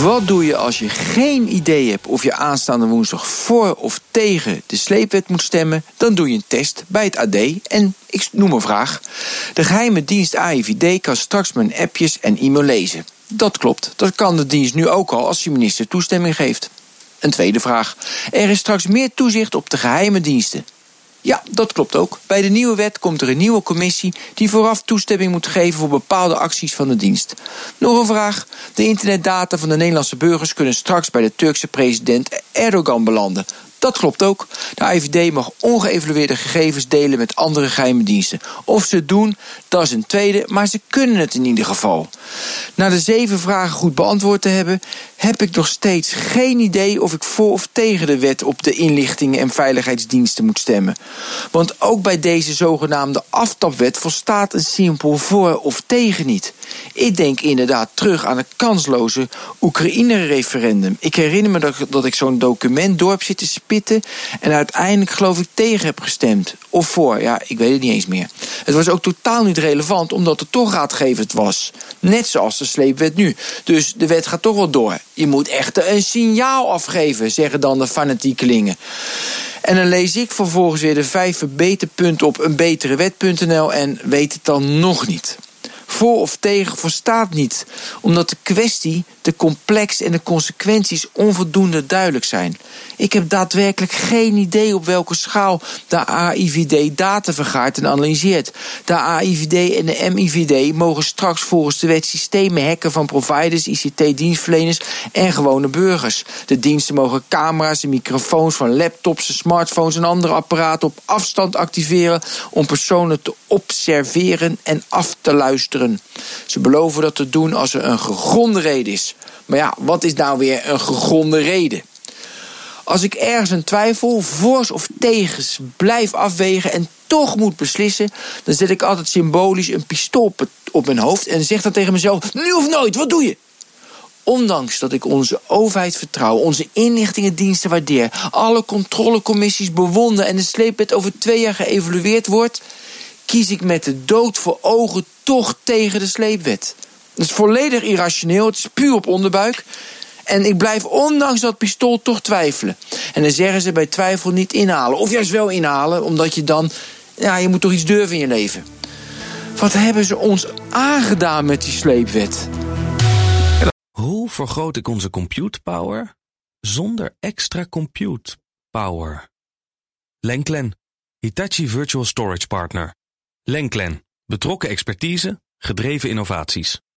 Wat doe je als je geen idee hebt of je aanstaande woensdag voor of tegen de sleepwet moet stemmen? Dan doe je een test bij het AD en ik noem een vraag. De geheime dienst AIVD kan straks mijn appjes en e-mail lezen. Dat klopt, dat kan de dienst nu ook al als je minister toestemming geeft. Een tweede vraag. Er is straks meer toezicht op de geheime diensten. Ja, dat klopt ook. Bij de nieuwe wet komt er een nieuwe commissie die vooraf toestemming moet geven voor bepaalde acties van de dienst. Nog een vraag. De internetdata van de Nederlandse burgers kunnen straks bij de Turkse president Erdogan belanden. Dat klopt ook. De IVD mag ongeëvalueerde gegevens delen met andere geheime diensten. Of ze het doen, dat is een tweede, maar ze kunnen het in ieder geval. Na de zeven vragen goed beantwoord te hebben, heb ik nog steeds geen idee of ik voor of tegen de wet op de inlichtingen en veiligheidsdiensten moet stemmen. Want ook bij deze zogenaamde aftapwet volstaat een simpel voor of tegen niet. Ik denk inderdaad terug aan het kansloze Oekraïne-referendum. Ik herinner me dat, dat ik zo'n document door heb zitten en uiteindelijk geloof ik tegen heb gestemd. Of voor, ja, ik weet het niet eens meer. Het was ook totaal niet relevant, omdat het toch raadgevend was. Net zoals de sleepwet nu. Dus de wet gaat toch wel door. Je moet echt een signaal afgeven, zeggen dan de fanatiekelingen. En dan lees ik vervolgens weer de vijf verbeterpunten op eenbeterewet.nl en weet het dan nog niet. Voor of tegen volstaat niet, omdat de kwestie te complex en de consequenties onvoldoende duidelijk zijn. Ik heb daadwerkelijk geen idee op welke schaal de AIVD data vergaart en analyseert. De AIVD en de MIVD mogen straks volgens de wet systemen hacken van providers, ICT-dienstverleners en gewone burgers. De diensten mogen camera's en microfoons van laptops, smartphones en andere apparaten op afstand activeren om personen te observeren en af te luisteren. Ze beloven dat te doen als er een gegronde reden is. Maar ja, wat is nou weer een gegronde reden? Als ik ergens een twijfel, voors of tegens, blijf afwegen en toch moet beslissen, dan zet ik altijd symbolisch een pistool op mijn hoofd en zeg dan tegen mezelf: nu of nooit, wat doe je? Ondanks dat ik onze overheid vertrouw, onze inlichtingendiensten waardeer, alle controlecommissies bewonder en de sleepwet over twee jaar geëvalueerd wordt, kies ik met de dood voor ogen toch tegen de sleepwet. Dat is volledig irrationeel, het is puur op onderbuik. En ik blijf ondanks dat pistool toch twijfelen. En dan zeggen ze bij twijfel niet inhalen. Of juist wel inhalen, omdat je dan... Ja, je moet toch iets durven in je leven. Wat hebben ze ons aangedaan met die sleepwet? Hoe vergroot ik onze compute power zonder extra compute power? Lenklen, Hitachi Virtual Storage Partner. Lenklen, betrokken expertise, gedreven innovaties.